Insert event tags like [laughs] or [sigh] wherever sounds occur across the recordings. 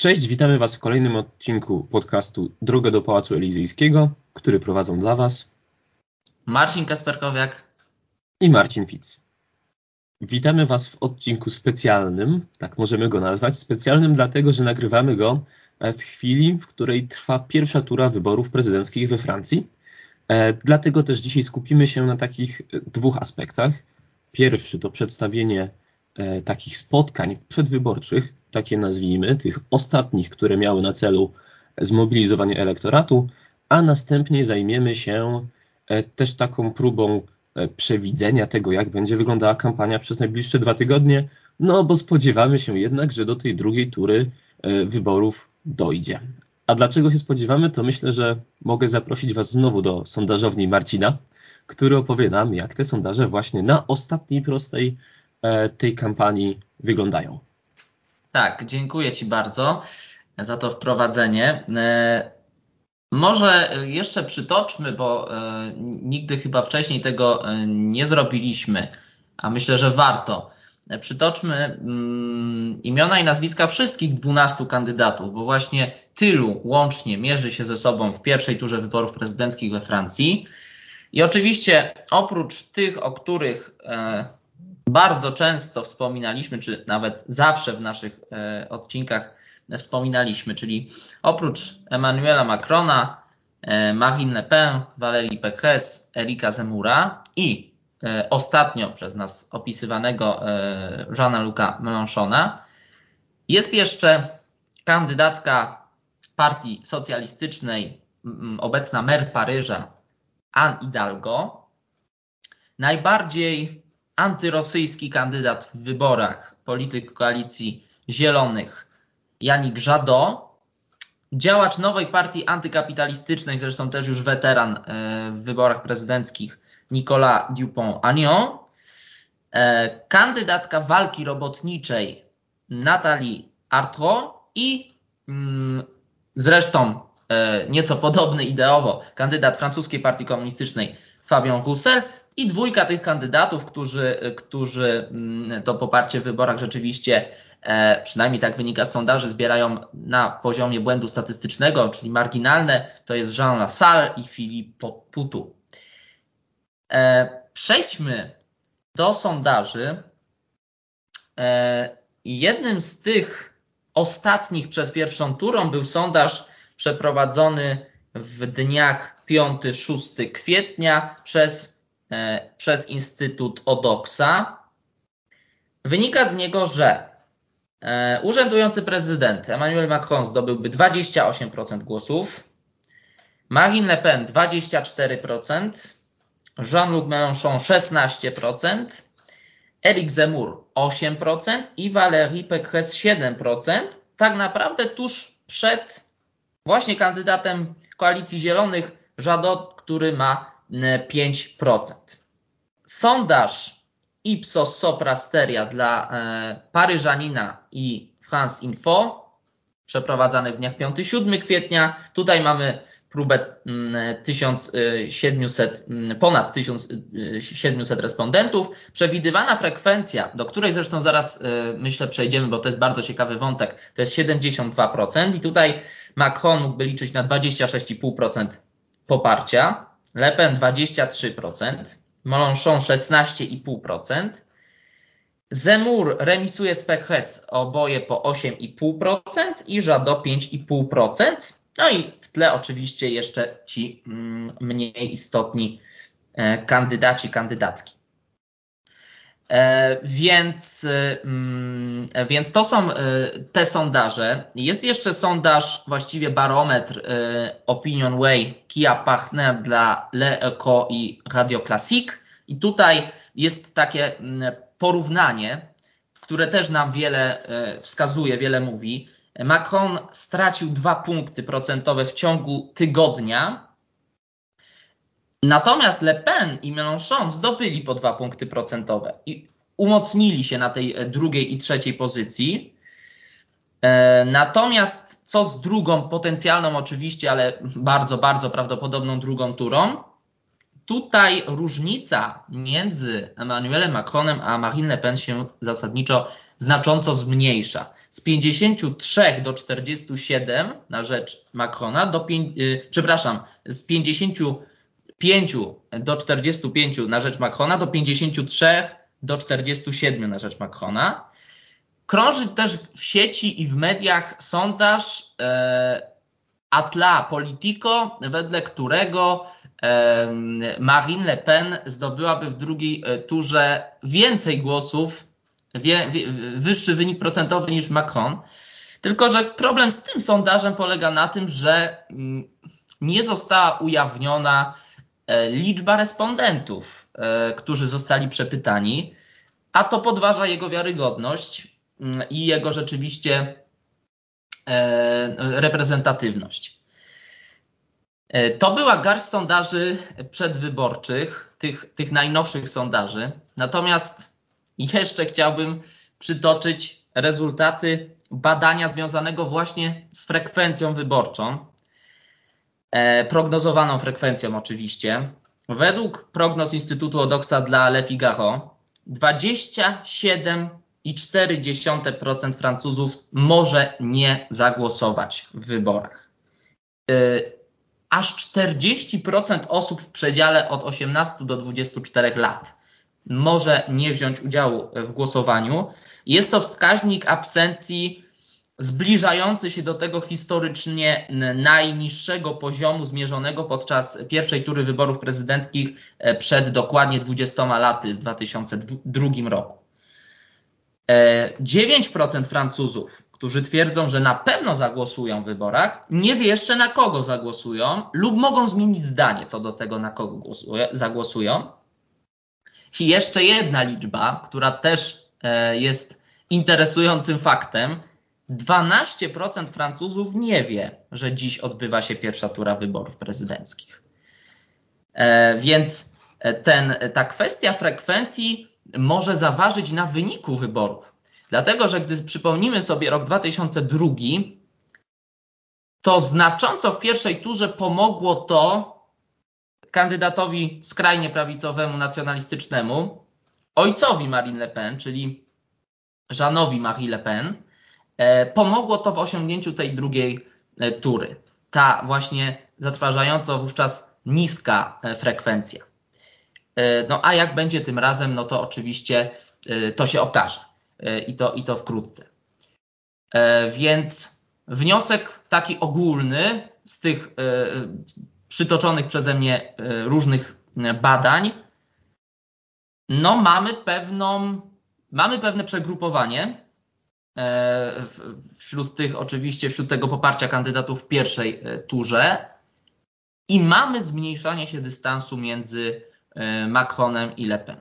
Cześć, witamy Was w kolejnym odcinku podcastu Droga do Pałacu Elizyjskiego, który prowadzą dla Was Marcin Kasperkowiak i Marcin Fitz. Witamy Was w odcinku specjalnym, tak możemy go nazwać, specjalnym dlatego, że nagrywamy go w chwili, w której trwa pierwsza tura wyborów prezydenckich we Francji. E, dlatego też dzisiaj skupimy się na takich dwóch aspektach. Pierwszy to przedstawienie e, takich spotkań przedwyborczych, takie nazwijmy, tych ostatnich, które miały na celu zmobilizowanie elektoratu, a następnie zajmiemy się e, też taką próbą e, przewidzenia tego, jak będzie wyglądała kampania przez najbliższe dwa tygodnie, no bo spodziewamy się jednak, że do tej drugiej tury e, wyborów dojdzie. A dlaczego się spodziewamy, to myślę, że mogę zaprosić Was znowu do sondażowni Marcina, który opowie nam, jak te sondaże właśnie na ostatniej prostej tej kampanii wyglądają. Tak, dziękuję Ci bardzo za to wprowadzenie. E, może jeszcze przytoczmy, bo e, nigdy chyba wcześniej tego e, nie zrobiliśmy, a myślę, że warto. Przytoczmy mm, imiona i nazwiska wszystkich 12 kandydatów, bo właśnie tylu łącznie mierzy się ze sobą w pierwszej turze wyborów prezydenckich we Francji. I oczywiście oprócz tych, o których bardzo często wspominaliśmy, czy nawet zawsze w naszych e, odcinkach wspominaliśmy, czyli oprócz Emmanuela Macrona, e, Marine Le Pen, Valérie Pécresse, Erika Zemura i e, ostatnio przez nas opisywanego Jeana-Luca Mélenchona, jest jeszcze kandydatka partii socjalistycznej, obecna mer Paryża, Anne Hidalgo. Najbardziej antyrosyjski kandydat w wyborach, polityk koalicji zielonych Janik Żado, działacz nowej partii antykapitalistycznej, zresztą też już weteran e, w wyborach prezydenckich Nicolas Dupont-Aignan, e, kandydatka walki robotniczej Nathalie Arthaud i mm, zresztą e, nieco podobny ideowo kandydat francuskiej partii komunistycznej Fabien Roussel i dwójka tych kandydatów, którzy, którzy mm, to poparcie w wyborach rzeczywiście, e, przynajmniej tak wynika z sondaży, zbierają na poziomie błędu statystycznego, czyli marginalne, to jest Jean Lassalle i Philippe Poutou. E, przejdźmy do sondaży. E, jednym z tych ostatnich przed pierwszą turą był sondaż przeprowadzony w dniach 5-6 kwietnia przez przez Instytut Odoxa. Wynika z niego, że e, urzędujący prezydent Emmanuel Macron zdobyłby 28% głosów, Marine Le Pen 24%, Jean-Luc Mélenchon 16%, Eric Zemmour 8% i Valérie Pécresse 7%. Tak naprawdę tuż przed właśnie kandydatem Koalicji Zielonych Jadot, który ma 5%. Sondaż Ipsos Soprasteria dla e, Paryżanina i France Info przeprowadzany w dniach 5-7 kwietnia. Tutaj mamy próbę 1700, mm, mm, ponad 1700 respondentów. Przewidywana frekwencja, do której zresztą zaraz e, myślę przejdziemy, bo to jest bardzo ciekawy wątek, to jest 72% i tutaj Macron mógłby liczyć na 26,5% poparcia. Le Pen 23%, Mélenchon 16,5%, Zemur remisuje z Pécresse oboje po 8,5% i Jadot 5,5%. No i w tle oczywiście jeszcze ci mm, mniej istotni e, kandydaci, kandydatki. E, więc, mm, więc to są e, te sondaże. Jest jeszcze sondaż, właściwie barometr Opinion Way Kia Partner dla Le i Radio Classique. I tutaj jest takie mm, porównanie, które też nam wiele wskazuje, wiele mówi. Macron stracił dwa punkty procentowe w ciągu tygodnia Natomiast Le Pen i Mélenchon zdobyli po dwa punkty procentowe i umocnili się na tej e, drugiej i trzeciej pozycji. E, natomiast co z drugą, potencjalną oczywiście, ale bardzo, bardzo prawdopodobną drugą turą? Tutaj różnica między Emmanuelem Macronem a Marine Le Pen się zasadniczo znacząco zmniejsza. Z 53 do 47 na rzecz Macrona, do, yy, przepraszam, z 55 do 45 na rzecz Macrona, do 53 do 47 na rzecz Macrona. Krąży też w sieci i w mediach sondaż e, Atla Politico, wedle którego e, Marine Le Pen zdobyłaby w drugiej e, turze więcej głosów, wie, wie, wyższy wynik procentowy niż Macron. Tylko, że problem z tym sondażem polega na tym, że mm, nie została ujawniona liczba respondentów, e, którzy zostali przepytani, a to podważa jego wiarygodność mm, i jego rzeczywiście E, reprezentatywność. E, to była garść sondaży przedwyborczych, tych, tych najnowszych sondaży. Natomiast jeszcze chciałbym przytoczyć rezultaty badania związanego właśnie z frekwencją wyborczą, e, prognozowaną frekwencją oczywiście. Według prognoz Instytutu Odoxa dla Le Figaro 27 4% Francuzów może nie zagłosować w wyborach. Y, aż 40% osób w przedziale od 18 do 24 lat może nie wziąć udziału w głosowaniu. Jest to wskaźnik absencji zbliżający się do tego historycznie najniższego poziomu zmierzonego podczas pierwszej tury wyborów prezydenckich e, przed dokładnie 20 laty w 2002 roku. 9% Francuzów, którzy twierdzą, że na pewno zagłosują w wyborach, nie wie jeszcze na kogo zagłosują lub mogą zmienić zdanie co do tego, na kogo zagłosują. I jeszcze jedna liczba, która też e, jest interesującym faktem. 12% Francuzów nie wie, że dziś odbywa się pierwsza tura wyborów prezydenckich. E, więc e, ten, ta kwestia frekwencji może zaważyć na wyniku wyborów. Dlatego, że gdy przypomnimy sobie rok 2002, to znacząco w pierwszej turze pomogło to kandydatowi skrajnie prawicowemu, nacjonalistycznemu, ojcowi Marine Le Pen, czyli Żanowi Marie Le Pen, e, pomogło to w osiągnięciu tej drugiej e, tury. Ta właśnie zatrważająco wówczas niska e, frekwencja. E, no a jak będzie tym razem, no to oczywiście e, to się okaże e, i to, i to wkrótce. Więc wniosek taki ogólny z tych przytoczonych przeze mnie różnych badań, no mamy pewną, mamy pewne przegrupowanie wśród tych, oczywiście wśród tego poparcia kandydatów w pierwszej turze i mamy zmniejszanie się dystansu między E, Macronem i Le Pen.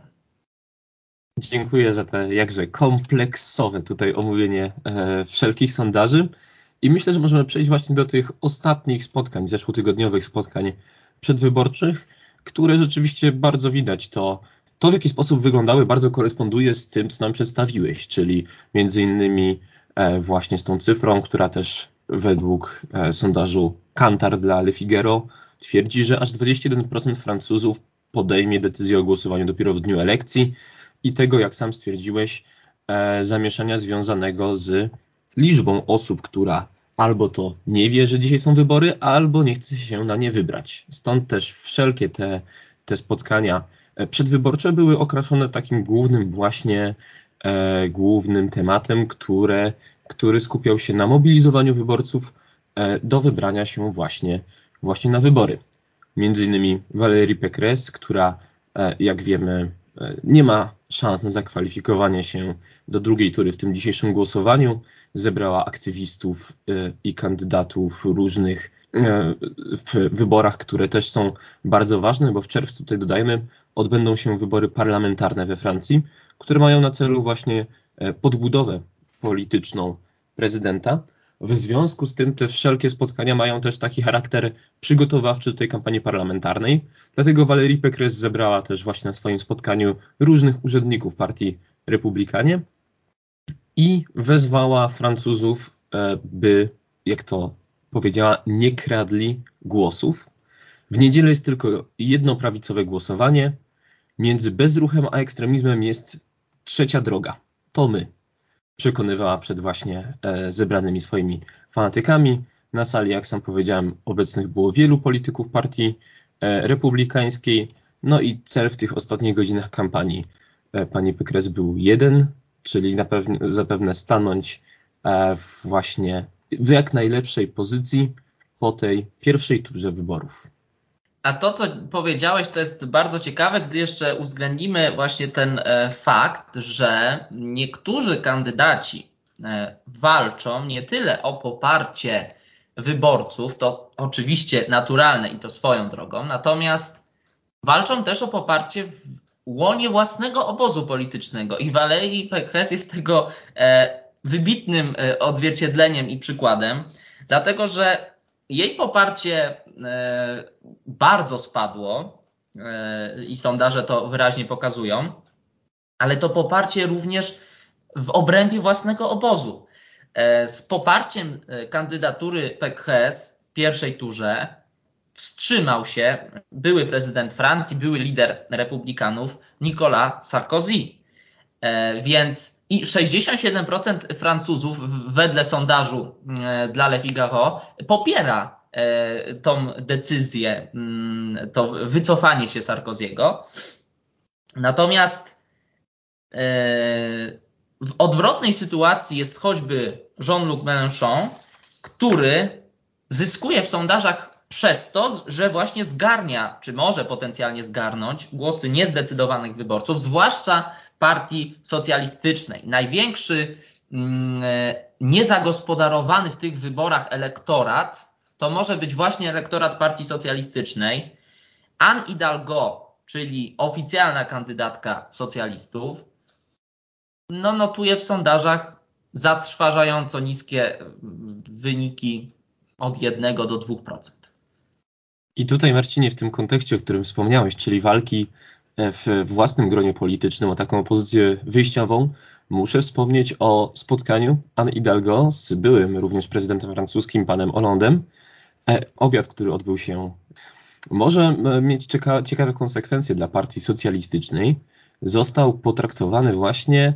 Dziękuję za te jakże kompleksowe tutaj omówienie e, wszelkich sondaży. I myślę, że możemy przejść właśnie do tych ostatnich spotkań, zeszłotygodniowych spotkań przedwyborczych, które rzeczywiście bardzo widać to, to w jaki sposób wyglądały, bardzo koresponduje z tym, co nam przedstawiłeś, czyli między innymi e, właśnie z tą cyfrą, która też według sondażu Kantar dla Le Figaro twierdzi, że aż 21% Francuzów podejmie decyzję o głosowaniu dopiero w dniu elekcji i tego, jak sam stwierdziłeś, e, zamieszania związanego z liczbą osób, która albo to nie wie, że dzisiaj są wybory, albo nie chce się na nie wybrać. Stąd też wszelkie te, te spotkania e, przedwyborcze były okraszone takim głównym właśnie e, głównym tematem, które, który skupiał się na mobilizowaniu wyborców e, do wybrania się właśnie, właśnie na wybory między innymi Valérie Pécresse, która, e, jak wiemy, e, nie ma szans na zakwalifikowanie się do drugiej tury w tym dzisiejszym głosowaniu. Zebrała aktywistów e, i kandydatów różnych w wyborach, które też są bardzo ważne, bo w czerwcu, tutaj dodajmy, odbędą się wybory parlamentarne we Francji, które mają na celu właśnie podbudowę polityczną prezydenta. W związku z tym te wszelkie spotkania mają też taki charakter przygotowawczy do tej kampanii parlamentarnej. Dlatego Valerie Pécresse zebrała też właśnie na swoim spotkaniu różnych urzędników partii Republikanie i wezwała Francuzów, e, by, jak to powiedziała, nie kradli głosów. W niedzielę jest tylko jedno prawicowe głosowanie. Między bezruchem a ekstremizmem jest trzecia droga. To my. przekonywała przed właśnie zebranymi swoimi fanatykami. Na sali, jak sam powiedziałem, obecnych było wielu polityków partii republikańskiej. No i cel w tych ostatnich godzinach kampanii pani Pykres był jeden, czyli na pewne, zapewne stanąć właśnie w jak najlepszej pozycji po tej pierwszej turze wyborów. A to, co powiedziałeś, to jest bardzo ciekawe, gdy jeszcze uwzględnimy właśnie ten e, fakt, że niektórzy kandydaci e, walczą nie tyle o poparcie wyborców, to oczywiście naturalne i to swoją drogą, natomiast walczą też o poparcie w łonie własnego obozu politycznego. I Valerii Pécresse jest tego e, wybitnym odzwierciedleniem i przykładem, dlatego że jej poparcie e, bardzo spadło e, i sondaże to wyraźnie pokazują, ale to poparcie również w obrębie własnego obozu. E, z poparciem kandydatury Pécresse w pierwszej turze wstrzymał się były prezydent Francji, były lider republikanów Nicolas Sarkozy. Więc i 67% Francuzów wedle sondażu e, dla Le Figaro popiera e, tą decyzję, mm, to wycofanie się Sarkoziego. Natomiast e, w odwrotnej sytuacji jest choćby Jean-Luc Mélenchon, który zyskuje w sondażach przez to, że właśnie zgarnia, czy może potencjalnie zgarnąć głosy niezdecydowanych wyborców, zwłaszcza partii socjalistycznej. Największy mm, niezagospodarowany w tych wyborach elektorat to może być właśnie elektorat partii socjalistycznej. Anne Hidalgo, czyli oficjalna kandydatka socjalistów, no notuje w sondażach zatrważająco niskie mm, wyniki od 1 do 2%. I tutaj, Marcinie, w tym kontekście, o którym wspomniałeś, czyli walki e, w własnym gronie politycznym o taką pozycję wyjściową, muszę wspomnieć o spotkaniu Anne Hidalgo z byłym również prezydentem francuskim, panem Hollandem. E, obiad, który odbył się, może mieć cieka ciekawe konsekwencje dla partii socjalistycznej. Został potraktowany właśnie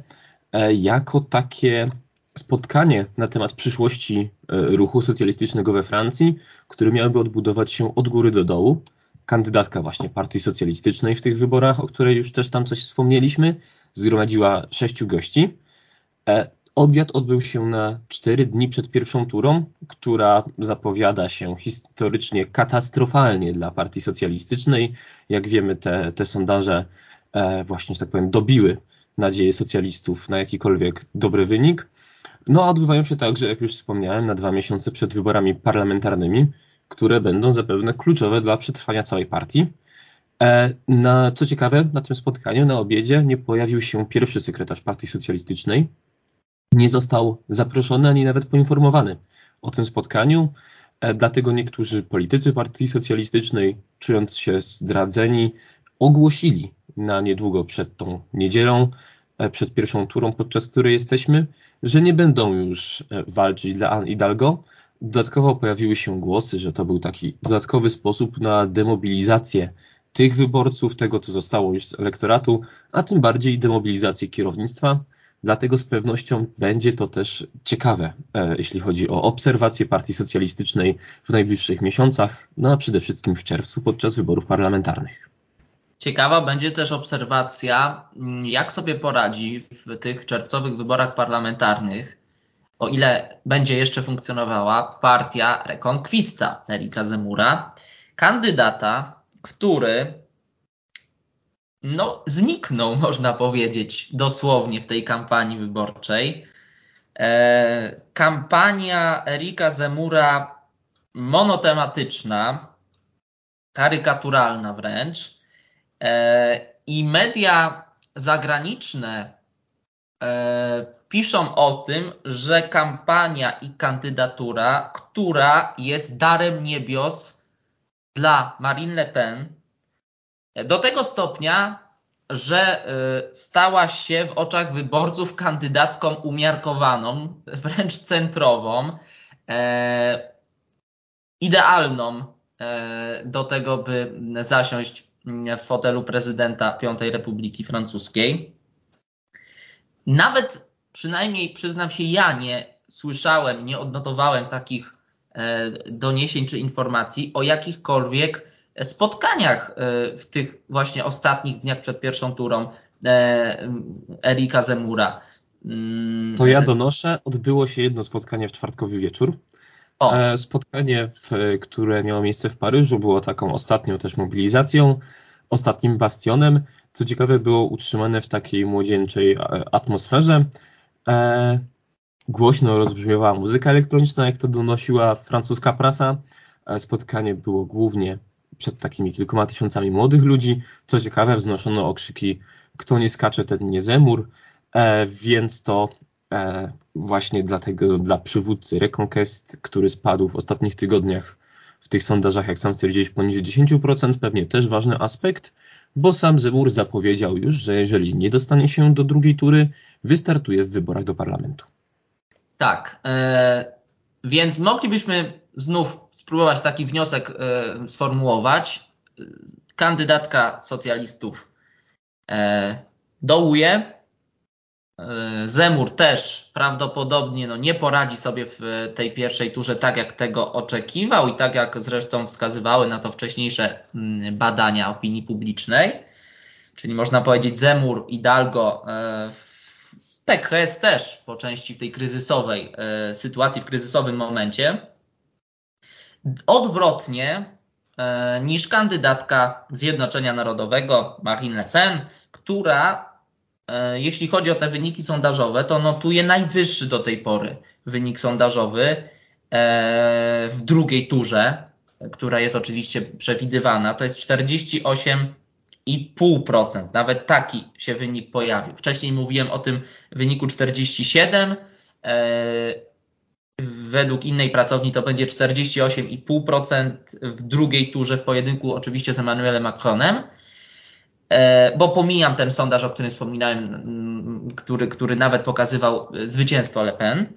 e, jako takie spotkanie na temat przyszłości e, ruchu socjalistycznego we Francji, który miałby odbudować się od góry do dołu. Kandydatka właśnie partii socjalistycznej w tych wyborach, o której już też tam coś wspomnieliśmy, zgromadziła sześciu gości. E, obiad odbył się na cztery dni przed pierwszą turą, która zapowiada się historycznie katastrofalnie dla partii socjalistycznej. Jak wiemy, te, te sondaże e, właśnie, że tak powiem, dobiły nadzieję socjalistów na jakikolwiek dobry wynik. No, odbywają się także, jak już wspomniałem, na dwa miesiące przed wyborami parlamentarnymi, które będą zapewne kluczowe dla przetrwania całej partii. E, na, co ciekawe, na tym spotkaniu, na obiedzie, nie pojawił się pierwszy sekretarz Partii Socjalistycznej. Nie został zaproszony ani nawet poinformowany o tym spotkaniu. E, dlatego niektórzy politycy Partii Socjalistycznej, czując się zdradzeni, ogłosili na niedługo przed tą niedzielą, E, przed pierwszą turą, podczas której jesteśmy, że nie będą już walczyć dla Anne Hidalgo. Dodatkowo pojawiły się głosy, że to był taki dodatkowy sposób na demobilizację tych wyborców, tego co zostało już z elektoratu, a tym bardziej demobilizację kierownictwa. Dlatego z pewnością będzie to też ciekawe, e, jeśli chodzi o obserwację Partii Socjalistycznej w najbliższych miesiącach, no a przede wszystkim w czerwcu podczas wyborów parlamentarnych. Ciekawa będzie też obserwacja, mm, jak sobie poradzi w tych czerwcowych wyborach parlamentarnych, o ile będzie jeszcze funkcjonowała partia Reconquista Erika Zemura, kandydata, który no, zniknął, [laughs] można powiedzieć, dosłownie w tej kampanii wyborczej. E, kampania Erika Zemura monotematyczna, karykaturalna wręcz, E, I media zagraniczne e, piszą o tym, że kampania i kandydatura, która jest darem niebios dla Marine Le Pen, do tego stopnia, że e, stała się w oczach wyborców kandydatką umiarkowaną, wręcz centrową, idealną do tego, by zasiąść w fotelu prezydenta Piątej Republiki Francuskiej. Nawet przynajmniej przyznam się, ja nie słyszałem, nie odnotowałem takich e, doniesień czy informacji o jakichkolwiek spotkaniach e, w tych właśnie ostatnich dniach przed pierwszą turą e, Erika Zemura. Mm, to ja donoszę, odbyło się jedno spotkanie w czwartkowy wieczór. O. Spotkanie, które miało miejsce w Paryżu, było taką ostatnią też mobilizacją, ostatnim bastionem. Co ciekawe, było utrzymane w takiej młodzieńczej atmosferze. E, głośno rozbrzmiewała muzyka elektroniczna, jak to donosiła francuska prasa. E, spotkanie było głównie przed takimi kilkoma tysiącami młodych ludzi. Co ciekawe, wznoszono okrzyki kto nie skacze, ten nie zemur, e, więc to e, właśnie dlatego dla przywódcy Reconquest, który spadł w ostatnich tygodniach w tych sondażach, jak sam stwierdziłeś, poniżej 10%, pewnie też ważny aspekt, bo sam Zemur zapowiedział już, że jeżeli nie dostanie się do drugiej tury, wystartuje w wyborach do parlamentu. Tak, e, więc moglibyśmy znów spróbować taki wniosek e, sformułować. Kandydatka socjalistów e, dołuje, Zemur też prawdopodobnie no, nie poradzi sobie w tej pierwszej turze tak, jak tego oczekiwał i tak jak zresztą wskazywały na to wcześniejsze mm, badania opinii publicznej. Czyli można powiedzieć Zemur, Hidalgo, e, PKS też po części w tej kryzysowej e, sytuacji, w kryzysowym momencie. Odwrotnie niż kandydatka Zjednoczenia Narodowego Marine Le Pen, która E, jeśli chodzi o te wyniki sondażowe, to notuje najwyższy do tej pory wynik sondażowy e, w drugiej turze, która jest oczywiście przewidywana. To jest 48,5%. Nawet taki się wynik pojawił. Wcześniej mówiłem o tym wyniku 47. E, według innej pracowni to będzie 48,5% w drugiej turze w pojedynku oczywiście z Emmanuelem Macronem. E, bo pomijam ten sondaż, o którym wspominałem, który, który nawet pokazywał zwycięstwo Le Pen.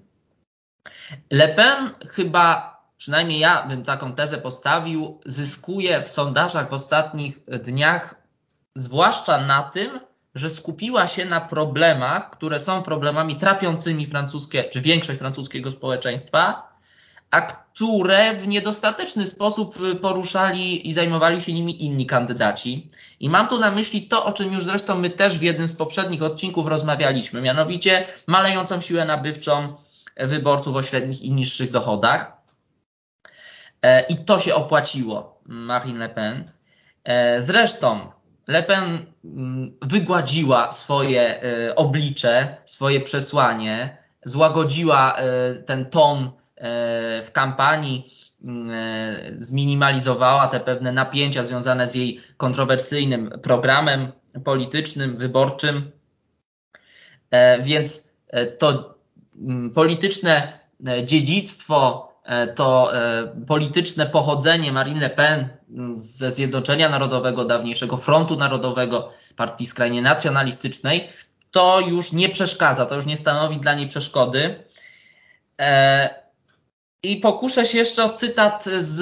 Le Pen chyba, przynajmniej ja bym taką tezę postawił, zyskuje w sondażach w ostatnich dniach, zwłaszcza na tym, że skupiła się na problemach, które są problemami trapiącymi francuskie, czy większość francuskiego społeczeństwa, a które w niedostateczny sposób y, poruszali i zajmowali się nimi inni kandydaci. I mam tu na myśli to, o czym już zresztą my też w jednym z poprzednich odcinków rozmawialiśmy, mianowicie malejącą siłę nabywczą wyborców o średnich i niższych dochodach. E, I to się opłaciło Marine Le Pen. E, zresztą Le Pen mm, wygładziła swoje e, oblicze, swoje przesłanie, złagodziła ten ton w kampanii zminimalizowała te pewne napięcia związane z jej kontrowersyjnym programem politycznym, wyborczym. E, więc to mm, polityczne dziedzictwo, to polityczne pochodzenie Marine Le Pen ze Zjednoczenia Narodowego, dawniejszego Frontu Narodowego, partii skrajnie nacjonalistycznej, to już nie przeszkadza, to już nie stanowi dla niej przeszkody. I pokuszę się jeszcze o cytat z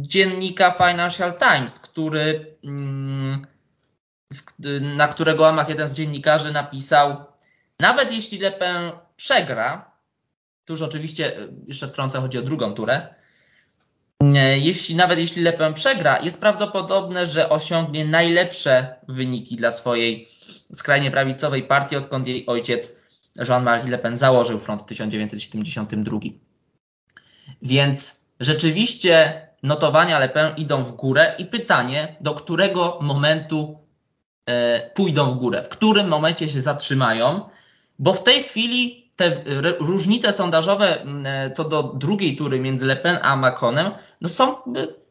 dziennika Financial Times, który, mm, na którego łamach jeden z dziennikarzy napisał, nawet jeśli Le Pen przegra, tu już oczywiście e, jeszcze wtrącę, chodzi o drugą turę, e, jeśli nawet jeśli Le Pen przegra, jest prawdopodobne, że osiągnie najlepsze wyniki dla swojej skrajnie prawicowej partii, odkąd jej ojciec Jean-Marie Le Pen założył front w 1972. Więc rzeczywiście notowania Le Pen idą w górę i pytanie, do którego momentu e, pójdą w górę, w którym momencie się zatrzymają, bo w tej chwili te różnice sondażowe e, co do drugiej tury między Le Pen a Macronem no są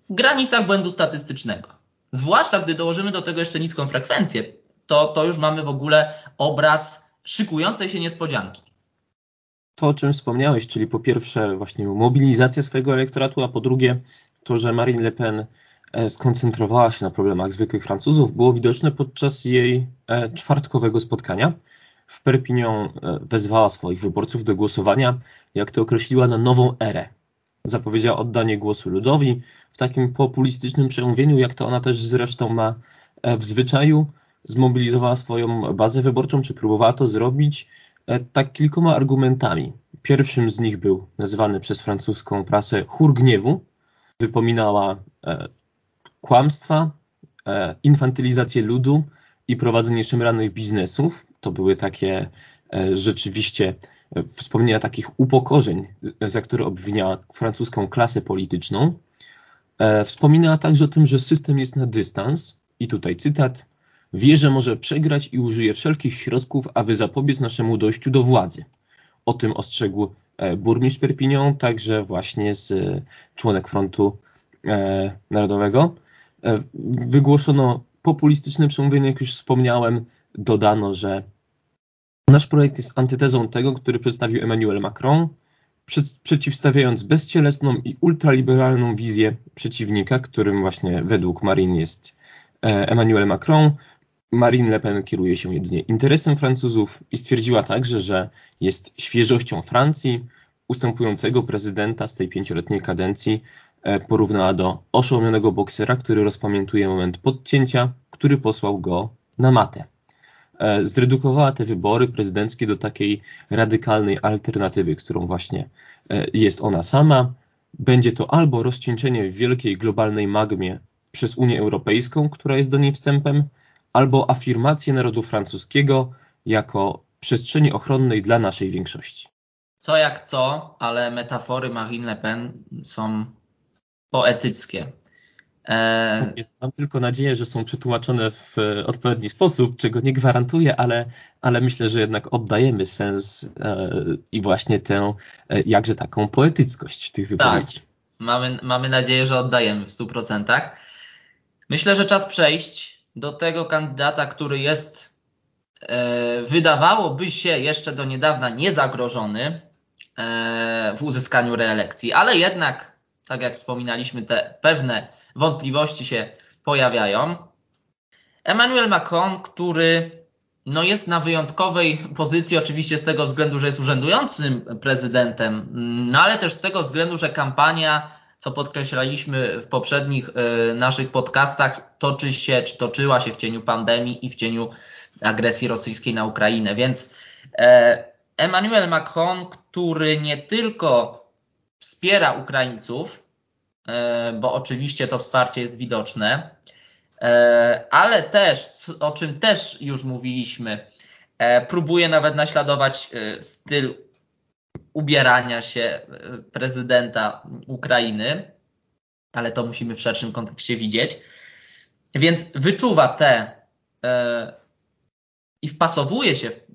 w granicach błędu statystycznego. Zwłaszcza gdy dołożymy do tego jeszcze niską frekwencję, to, to już mamy w ogóle obraz szykującej się niespodzianki to, o czym wspomniałeś, czyli po pierwsze właśnie mobilizacja swojego elektoratu, a po drugie to, że Marine Le Pen e, skoncentrowała się na problemach zwykłych Francuzów, było widoczne podczas jej e, czwartkowego spotkania. W Perpignan e, wezwała swoich wyborców do głosowania, jak to określiła, na nową erę. Zapowiedziała oddanie głosu ludowi w takim populistycznym przemówieniu, jak to ona też zresztą ma w zwyczaju. Zmobilizowała swoją bazę wyborczą, czy próbowała to zrobić tak kilkoma argumentami. Pierwszym z nich był nazywany przez francuską prasę chór gniewu. Wypominała kłamstwa, infantylizację ludu i prowadzenie szemranych biznesów. To były takie rzeczywiście wspomnienia takich upokorzeń, za które obwiniała francuską klasę polityczną. Wspominała także o tym, że system jest na dystans i tutaj cytat wie, że może przegrać i użyje wszelkich środków, aby zapobiec naszemu dojściu do władzy. O tym ostrzegł e, burmistrz Perpignan, także właśnie z e, członek Frontu e, Narodowego. Wygłoszono populistyczne przemówienie, jak już wspomniałem, dodano, że nasz projekt jest antytezą tego, który przedstawił Emmanuel Macron, przeciwstawiając bezcielesną i ultraliberalną wizję przeciwnika, którym właśnie według Marine jest Emmanuel Macron, Marine Le Pen kieruje się jedynie interesem Francuzów i stwierdziła także, że jest świeżością Francji. Ustępującego prezydenta z tej pięcioletniej kadencji e, porównała do oszołomionego boksera, który rozpamiętuje moment podcięcia, który posłał go na matę. E, zredukowała te wybory prezydenckie do takiej radykalnej alternatywy, którą właśnie e, jest ona sama. Będzie to albo rozcieńczenie w wielkiej globalnej magmie przez Unię Europejską, która jest do niej wstępem, albo afirmację narodu francuskiego jako przestrzeni ochronnej dla naszej większości. Co jak co, ale metafory Marine Le Pen są poetyckie. E... Tak jest, mam tylko nadzieję, że są przetłumaczone w odpowiedni sposób, czego nie gwarantuję, ale, ale myślę, że jednak oddajemy sens e, i właśnie tę e, jakże taką poetyckość tych wypowiedzi. Tak, mamy, mamy nadzieję, że oddajemy w 100%. Myślę, że czas przejść do tego kandydata, który jest, e, wydawałoby się jeszcze do niedawna niezagrożony e, w uzyskaniu reelekcji, ale jednak, tak jak wspominaliśmy, te pewne wątpliwości się pojawiają. Emmanuel Macron, który no jest na wyjątkowej pozycji, oczywiście z tego względu, że jest urzędującym prezydentem, no ale też z tego względu, że kampania co podkreślaliśmy w poprzednich e, naszych podcastach, toczy się, czy toczyła się w cieniu pandemii i w cieniu agresji rosyjskiej na Ukrainę. Więc e, Emmanuel Macron, który nie tylko wspiera Ukraińców, e, bo oczywiście to wsparcie jest widoczne, ale też, o czym też już mówiliśmy, próbuje nawet naśladować styl ubierania się e, prezydenta Ukrainy, ale to musimy w szerszym kontekście widzieć. Więc wyczuwa te e, i wpasowuje się w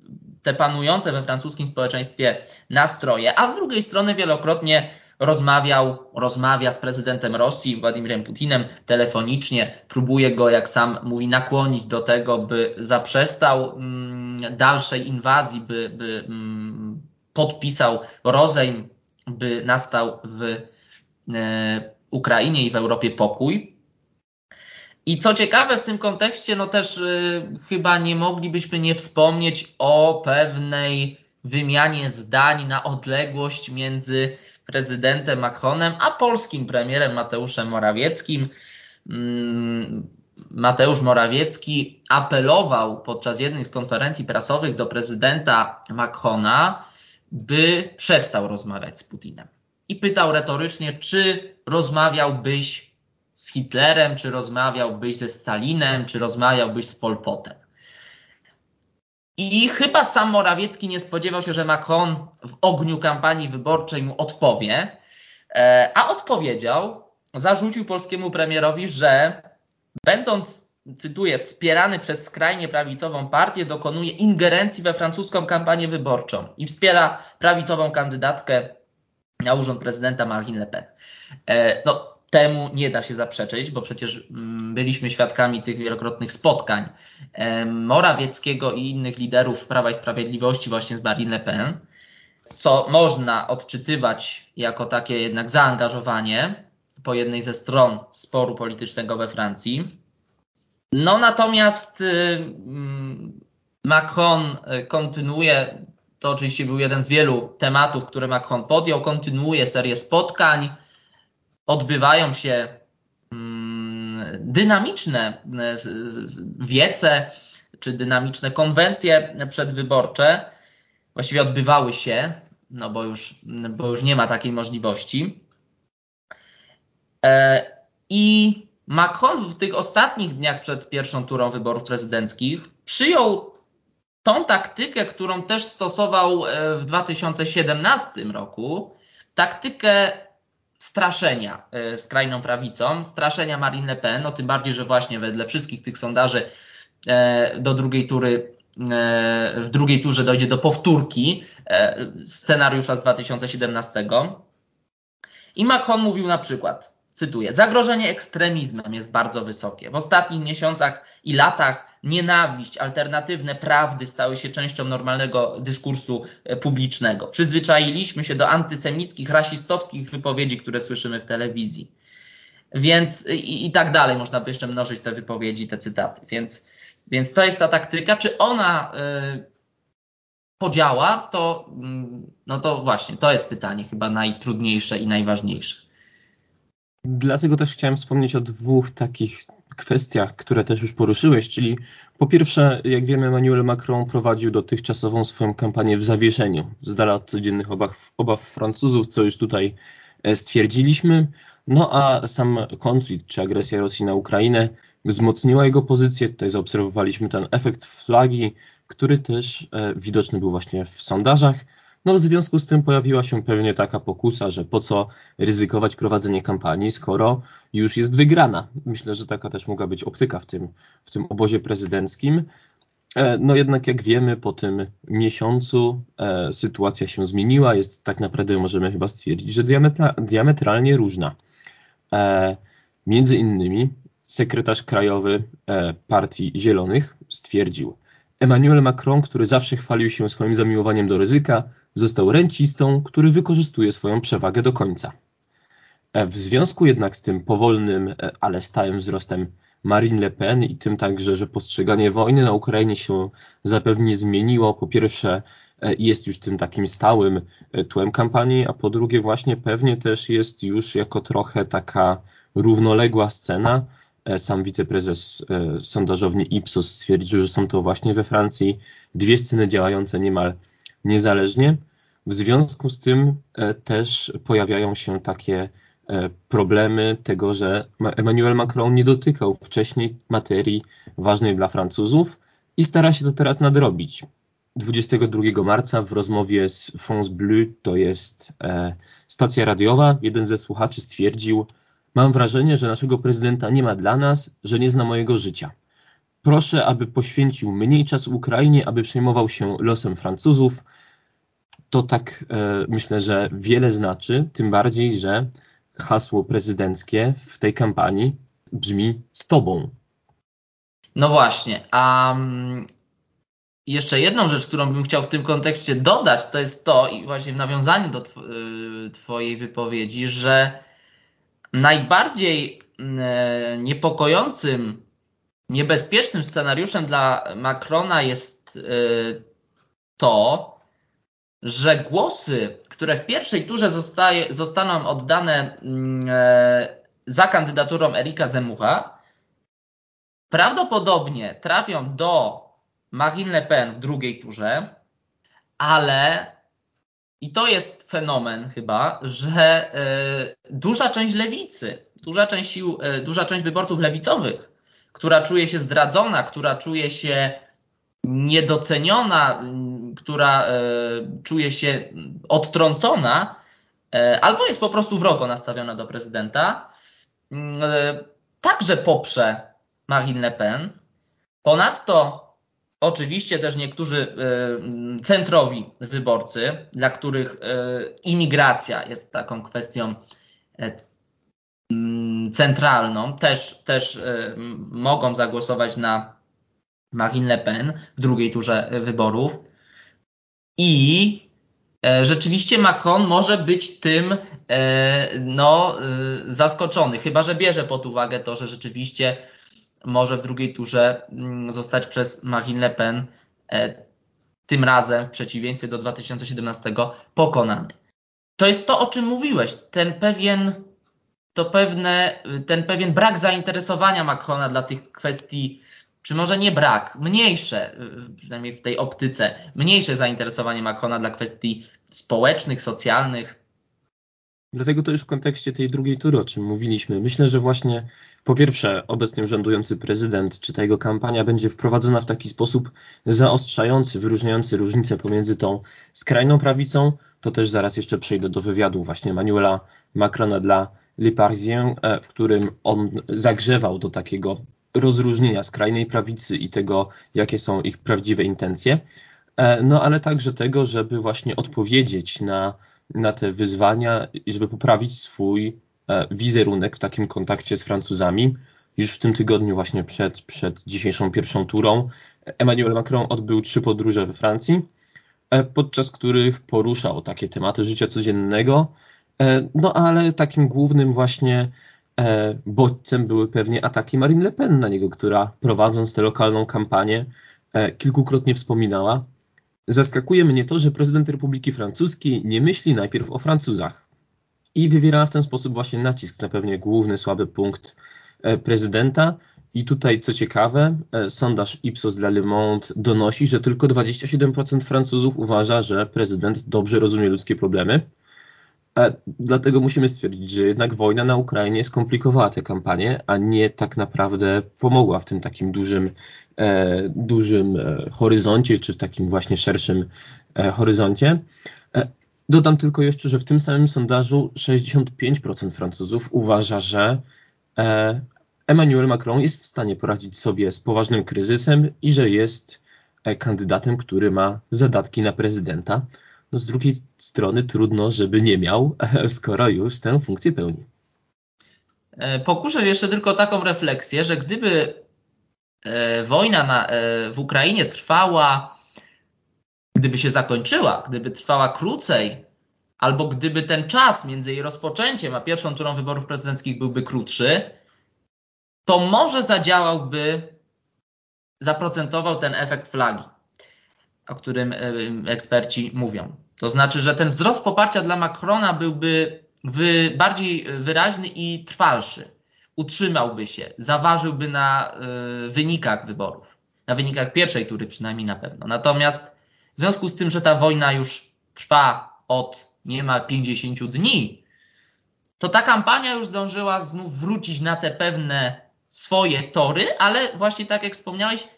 te panujące we francuskim społeczeństwie nastroje, a z drugiej strony wielokrotnie rozmawiał, rozmawia z prezydentem Rosji, Władimirem Putinem telefonicznie, próbuje go, jak sam mówi, nakłonić do tego, by zaprzestał mm, dalszej inwazji, by, by mm, podpisał rozejm, by nastał w e, Ukrainie i w Europie pokój. I co ciekawe w tym kontekście, no też y, chyba nie moglibyśmy nie wspomnieć o pewnej wymianie zdań na odległość między prezydentem Macronem a polskim premierem Mateuszem Morawieckim. Mm, Mateusz Morawiecki apelował podczas jednej z konferencji prasowych do prezydenta Macrona, by przestał rozmawiać z Putinem. I pytał retorycznie, czy rozmawiałbyś z Hitlerem, czy rozmawiałbyś ze Stalinem, czy rozmawiałbyś z Polpotem. I chyba sam Morawiecki nie spodziewał się, że Macron w ogniu kampanii wyborczej mu odpowie, e, a odpowiedział, zarzucił polskiemu premierowi, że będąc cytuję, wspierany przez skrajnie prawicową partię, dokonuje ingerencji we francuską kampanię wyborczą i wspiera prawicową kandydatkę na urząd prezydenta Marine Le Pen. E, no, temu nie da się zaprzeczyć, bo przecież mm, byliśmy świadkami tych wielokrotnych spotkań e, Morawieckiego i innych liderów Prawa i Sprawiedliwości właśnie z Marine Le Pen, co można odczytywać jako takie jednak zaangażowanie po jednej ze stron sporu politycznego we Francji. No natomiast y, mm, Macron y, kontynuuje, to oczywiście był jeden z wielu tematów, które Macron podjął, kontynuuje serię spotkań. Odbywają się mm, dynamiczne y, wiece czy dynamiczne konwencje przedwyborcze. właściwie odbywały się, no bo już, bo już nie ma takiej możliwości. I Macron w tych ostatnich dniach przed pierwszą turą wyborów prezydenckich przyjął tą taktykę, którą też stosował e, w 2017 roku, taktykę straszenia e, skrajną prawicą, straszenia Marine Le Pen, no tym bardziej, że właśnie wedle wszystkich tych sondaży e, do drugiej tury w drugiej turze dojdzie do powtórki scenariusza z 2017. I Macron mówił na przykład, Cytuję: Zagrożenie ekstremizmem jest bardzo wysokie. W ostatnich miesiącach i latach nienawiść, alternatywne prawdy stały się częścią normalnego dyskursu e, publicznego. Przyzwyczailiśmy się do antysemickich, rasistowskich wypowiedzi, które słyszymy w telewizji. Więc i, i tak dalej, można by jeszcze mnożyć te wypowiedzi, te cytaty. Więc, więc to jest ta taktyka. Czy ona y, podziała, to, y, no to właśnie, to jest pytanie chyba najtrudniejsze i najważniejsze. Dlatego też chciałem wspomnieć o dwóch takich kwestiach, które też już poruszyłeś, czyli po pierwsze, jak wiemy, Emmanuel Macron prowadził dotychczasową swoją kampanię w zawieszeniu, z dala od codziennych obaw, obaw Francuzów, co już tutaj e, stwierdziliśmy. No a sam konflikt czy agresja Rosji na Ukrainę wzmocniła jego pozycję. Tutaj zaobserwowaliśmy ten efekt flagi, który też e, widoczny był właśnie w sondażach. No w związku z tym pojawiła się pewnie taka pokusa, że po co ryzykować prowadzenie kampanii, skoro już jest wygrana. Myślę, że taka też mogła być optyka w tym, w tym obozie prezydenckim. E, no jednak jak wiemy, po tym miesiącu e, sytuacja się zmieniła, jest tak naprawdę możemy chyba stwierdzić, że diametra, diametralnie różna. E, między innymi sekretarz krajowy e, Partii Zielonych stwierdził, Emmanuel Macron, który zawsze chwalił się swoim zamiłowaniem do ryzyka, został rencistą, który wykorzystuje swoją przewagę do końca. W związku jednak z tym powolnym, ale stałym wzrostem Marine Le Pen i tym także, że postrzeganie wojny na Ukrainie się zapewnie zmieniło. Po pierwsze, jest już tym takim stałym tłem kampanii, a po drugie, właśnie pewnie też jest już jako trochę taka równoległa scena, sam wiceprezes e, sondażowni Ipsos stwierdził, że są to właśnie we Francji dwie sceny działające niemal niezależnie. W związku z tym e, też pojawiają się takie problemy tego, że Emmanuel Macron nie dotykał wcześniej materii ważnej dla Francuzów i stara się to teraz nadrobić. 22 marca w rozmowie z France Bleu, to jest stacja radiowa, jeden ze słuchaczy stwierdził, Mam wrażenie, że naszego prezydenta nie ma dla nas, że nie zna mojego życia. Proszę, aby poświęcił mniej czasu Ukrainie, aby przejmował się losem Francuzów. To tak e, myślę, że wiele znaczy, tym bardziej, że hasło prezydenckie w tej kampanii brzmi z tobą. No właśnie, a um, jeszcze jedną rzecz, którą bym chciał w tym kontekście dodać, to jest to, i właśnie w nawiązaniu do tw y, Twojej wypowiedzi, że Najbardziej e, niepokojącym, niebezpiecznym scenariuszem dla Macrona jest e, to, że głosy, które w pierwszej turze zostaje, zostaną oddane mm, e, za kandydaturą Erika Zemura, prawdopodobnie trafią do Marine Le Pen w drugiej turze, ale i to jest fenomen chyba, że e, duża część lewicy, duża część sił, e, duża część wyborców lewicowych, która czuje się zdradzona, która czuje się niedoceniona, która e, czuje się odtrącona, albo jest po prostu wrogo nastawiona do prezydenta, także poprze Marine Le Pen. Ponadto Oczywiście też niektórzy y, centrowi wyborcy, dla których imigracja jest taką kwestią e, mm, centralną, też, też y, mogą zagłosować na Marine Le Pen w drugiej turze wyborów. I e, rzeczywiście Macron może być tym e, no, zaskoczony, chyba że bierze pod uwagę to, że rzeczywiście może w drugiej turze mm, zostać przez Marine Le Pen e, tym razem, w przeciwieństwie do 2017, pokonany. To jest to, o czym mówiłeś, ten pewien, to pewne, ten pewien brak zainteresowania Macrona dla tych kwestii czy może nie brak, mniejsze, przynajmniej w tej optyce, mniejsze zainteresowanie Macrona dla kwestii społecznych, socjalnych, Dlatego to już w kontekście tej drugiej tury, o czym mówiliśmy. Myślę, że właśnie po pierwsze obecnie urzędujący prezydent, czy ta jego kampania będzie wprowadzona w taki sposób zaostrzający, wyróżniający różnicę pomiędzy tą skrajną prawicą, to też zaraz jeszcze przejdę do wywiadu właśnie Manuela Macrona dla Le Parisien, e, w którym on zagrzewał do takiego rozróżnienia skrajnej prawicy i tego, jakie są ich prawdziwe intencje. E, no ale także tego, żeby właśnie odpowiedzieć na na te wyzwania i żeby poprawić swój e, wizerunek w takim kontakcie z Francuzami. Już w tym tygodniu, właśnie przed, przed dzisiejszą pierwszą turą, Emmanuel Macron odbył trzy podróże we Francji, podczas których poruszał takie tematy życia codziennego. E, no ale takim głównym właśnie bodźcem były pewnie ataki Marine Le Pen na niego, która prowadząc tę lokalną kampanię kilkukrotnie wspominała, Zaskakuje mnie to, że prezydent Republiki Francuskiej nie myśli najpierw o Francuzach i wywiera w ten sposób właśnie nacisk na pewnie główny słaby punkt e, prezydenta. I tutaj, co ciekawe, e, sondaż Ipsos dla Le Monde donosi, że tylko 27% Francuzów uważa, że prezydent dobrze rozumie ludzkie problemy. E, dlatego musimy stwierdzić, że jednak wojna na Ukrainie skomplikowała tę kampanię, a nie tak naprawdę pomogła w tym takim dużym, e, dużym e, horyzoncie, czy w takim właśnie szerszym horyzoncie. Dodam tylko jeszcze, że w tym samym sondażu 65% Francuzów uważa, że Emmanuel Macron jest w stanie poradzić sobie z poważnym kryzysem i że jest kandydatem, który ma zadatki na prezydenta. No z drugiej strony trudno, żeby nie miał, [laughs] skoro już tę funkcję pełni. E, pokuszę jeszcze tylko taką refleksję, że gdyby e, wojna na, e, w Ukrainie trwała, gdyby się zakończyła, gdyby trwała krócej, albo gdyby ten czas między jej rozpoczęciem a pierwszą turą wyborów prezydenckich byłby krótszy, to może zadziałałby, zaprocentował ten efekt flagi o którym eksperci mówią. To znaczy, że ten wzrost poparcia dla Macrona byłby bardziej wyraźny i trwalszy. Utrzymałby się, zaważyłby na y, wynikach wyborów, na wynikach pierwszej tury przynajmniej na pewno. Natomiast w związku z tym, że ta wojna już trwa od niemal 50 dni, to ta kampania już zdążyła znów wrócić na te pewne swoje tory, ale właśnie tak jak wspomniałeś,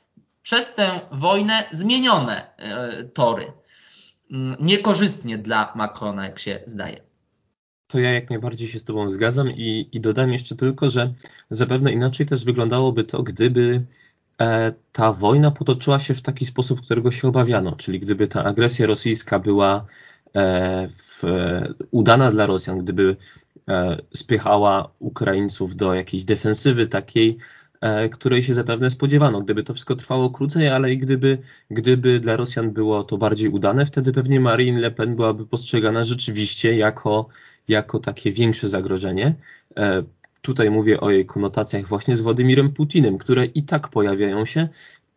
przez tę wojnę zmienione e, tory. Mm, niekorzystnie dla Macrona, jak się zdaje. To ja jak najbardziej się z Tobą zgadzam i, i dodam jeszcze tylko, że zapewne inaczej też wyglądałoby to, gdyby e, ta wojna potoczyła się w taki sposób, którego się obawiano, czyli gdyby ta agresja rosyjska była e, w, udana dla Rosjan, gdyby spychała Ukraińców do jakiejś defensywy takiej, E, której się zapewne spodziewano. Gdyby to wszystko trwało krócej, ale i gdyby, gdyby dla Rosjan było to bardziej udane, wtedy pewnie Marine Le Pen byłaby postrzegana rzeczywiście jako, jako takie większe zagrożenie. E, tutaj mówię o jej konotacjach właśnie z Władimirem Putinem, które i tak pojawiają się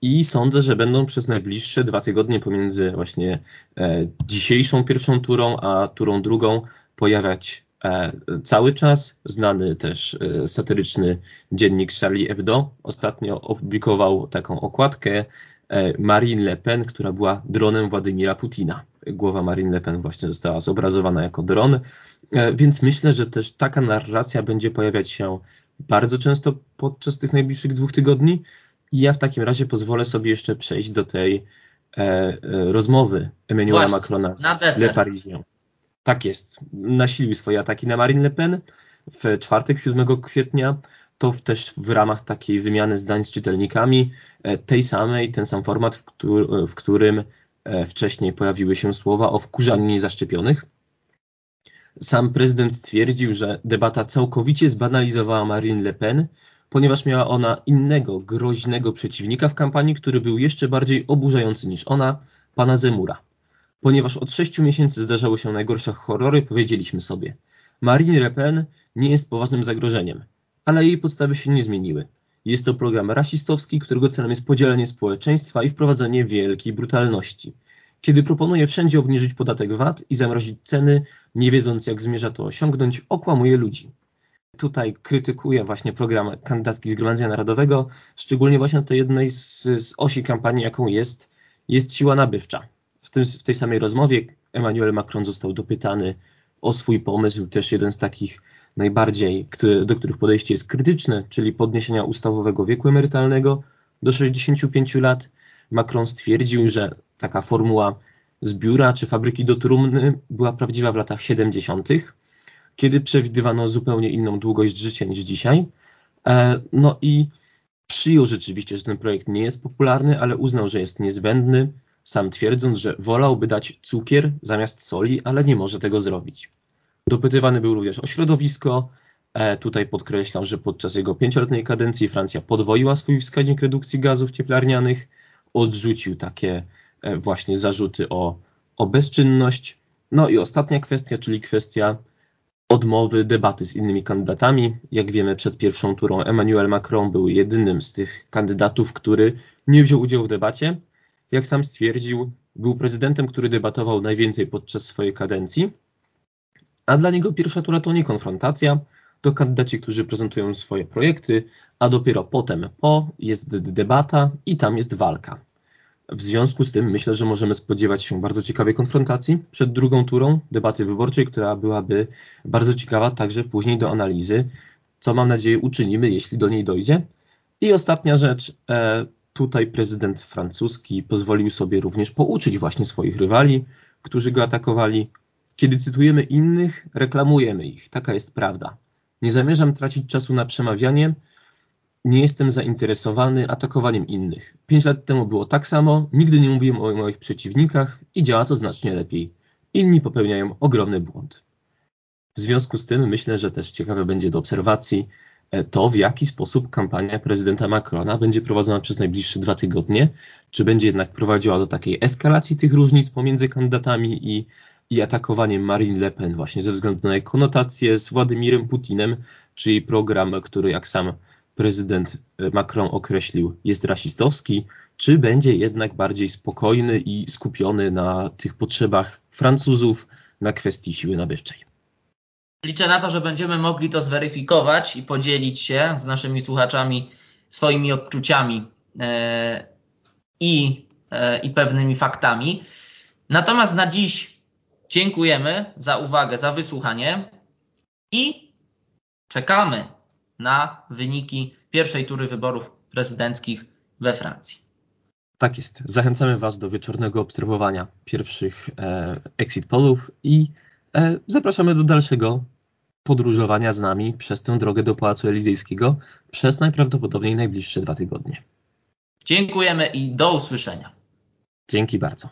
i sądzę, że będą przez najbliższe dwa tygodnie pomiędzy właśnie e, dzisiejszą pierwszą turą a turą drugą pojawiać E, cały czas. Znany też e, satyryczny dziennik Charlie Hebdo ostatnio opublikował taką okładkę e, Marine Le Pen, która była dronem Władimira Putina. Głowa Marine Le Pen właśnie została zobrazowana jako dron, więc myślę, że też taka narracja będzie pojawiać się bardzo często podczas tych najbliższych dwóch tygodni. I ja w takim razie pozwolę sobie jeszcze przejść do tej e, rozmowy Emmanuela Macrona z Le Parisien. Tak jest. Nasilił swoje ataki na Marine Le Pen w czwartek, 7 kwietnia. To też w ramach takiej wymiany zdań z czytelnikami e, tej samej, ten sam format, w, w którym e, wcześniej pojawiły się słowa o wkurzaniu niezaszczepionych. Sam prezydent stwierdził, że debata całkowicie zbanalizowała Marine Le Pen, ponieważ miała ona innego, groźnego przeciwnika w kampanii, który był jeszcze bardziej oburzający niż ona, pana Zemura. Ponieważ od sześciu miesięcy zdarzały się najgorsze horrory, powiedzieliśmy sobie, Marine Le Pen nie jest poważnym zagrożeniem, ale jej podstawy się nie zmieniły. Jest to program rasistowski, którego celem jest podzielenie społeczeństwa i wprowadzenie wielkiej brutalności. Kiedy proponuje wszędzie obniżyć podatek VAT i zamrozić ceny, nie wiedząc jak zmierza to osiągnąć, okłamuje ludzi. tutaj krytykuje właśnie program kandydatki Zgromadzenia Narodowego, szczególnie właśnie to jednej z, z osi kampanii, jaką jest, jest siła nabywcza. W, tym, w tej samej rozmowie Emmanuel Macron został dopytany o swój pomysł, też jeden z takich najbardziej, który, do których podejście jest krytyczne, czyli podniesienia ustawowego wieku emerytalnego do 65 lat. Macron stwierdził, że taka formuła z biura czy fabryki do trumny była prawdziwa w latach 70., kiedy przewidywano zupełnie inną długość życia niż dzisiaj. E, no i przyjął rzeczywiście, że ten projekt nie jest popularny, ale uznał, że jest niezbędny, sam twierdząc, że wolałby dać cukier zamiast soli, ale nie może tego zrobić. Dopytywany był również o środowisko. E, tutaj podkreślał, że podczas jego pięcioletniej kadencji Francja podwoiła swój wskaźnik redukcji gazów cieplarnianych, odrzucił takie e, właśnie zarzuty o, o bezczynność. No i ostatnia kwestia, czyli kwestia odmowy debaty z innymi kandydatami. Jak wiemy, przed pierwszą turą Emmanuel Macron był jedynym z tych kandydatów, który nie wziął udziału w debacie. Jak sam stwierdził, był prezydentem, który debatował najwięcej podczas swojej kadencji, a dla niego pierwsza tura to nie konfrontacja, to kandydaci, którzy prezentują swoje projekty, a dopiero potem po jest debata i tam jest walka. W związku z tym myślę, że możemy spodziewać się bardzo ciekawej konfrontacji przed drugą turą debaty wyborczej, która byłaby bardzo ciekawa także później do analizy, co mam nadzieję uczynimy, jeśli do niej dojdzie. I ostatnia rzecz, e, tutaj prezydent francuski pozwolił sobie również pouczyć właśnie swoich rywali, którzy go atakowali. Kiedy cytujemy innych, reklamujemy ich. Taka jest prawda. Nie zamierzam tracić czasu na przemawianie, nie jestem zainteresowany atakowaniem innych. Pięć lat temu było tak samo, nigdy nie mówiłem o moich przeciwnikach i działa to znacznie lepiej. Inni popełniają ogromny błąd. W związku z tym myślę, że też ciekawe będzie do obserwacji to, w jaki sposób kampania prezydenta Macrona będzie prowadzona przez najbliższe dwa tygodnie. Czy będzie jednak prowadziła do takiej eskalacji tych różnic pomiędzy kandydatami i, i atakowaniem Marine Le Pen właśnie ze względu na jej konotację z Władimirem Putinem, czyli program, który jak sam prezydent Macron określił, jest rasistowski, czy będzie jednak bardziej spokojny i skupiony na tych potrzebach Francuzów na kwestii siły nabywczej. Liczę na to, że będziemy mogli to zweryfikować i podzielić się z naszymi słuchaczami swoimi odczuciami e, i, e, i pewnymi faktami. Natomiast na dziś dziękujemy za uwagę, za wysłuchanie i czekamy na wyniki pierwszej tury wyborów prezydenckich we Francji. Tak jest. Zachęcamy Was do wieczornego obserwowania pierwszych e, exit pollów i zapraszamy do dalszego podróżowania z nami przez tę drogę do Pałacu Elizejskiego przez najprawdopodobniej najbliższe dwa tygodnie. Dziękujemy i do usłyszenia. Dzięki bardzo.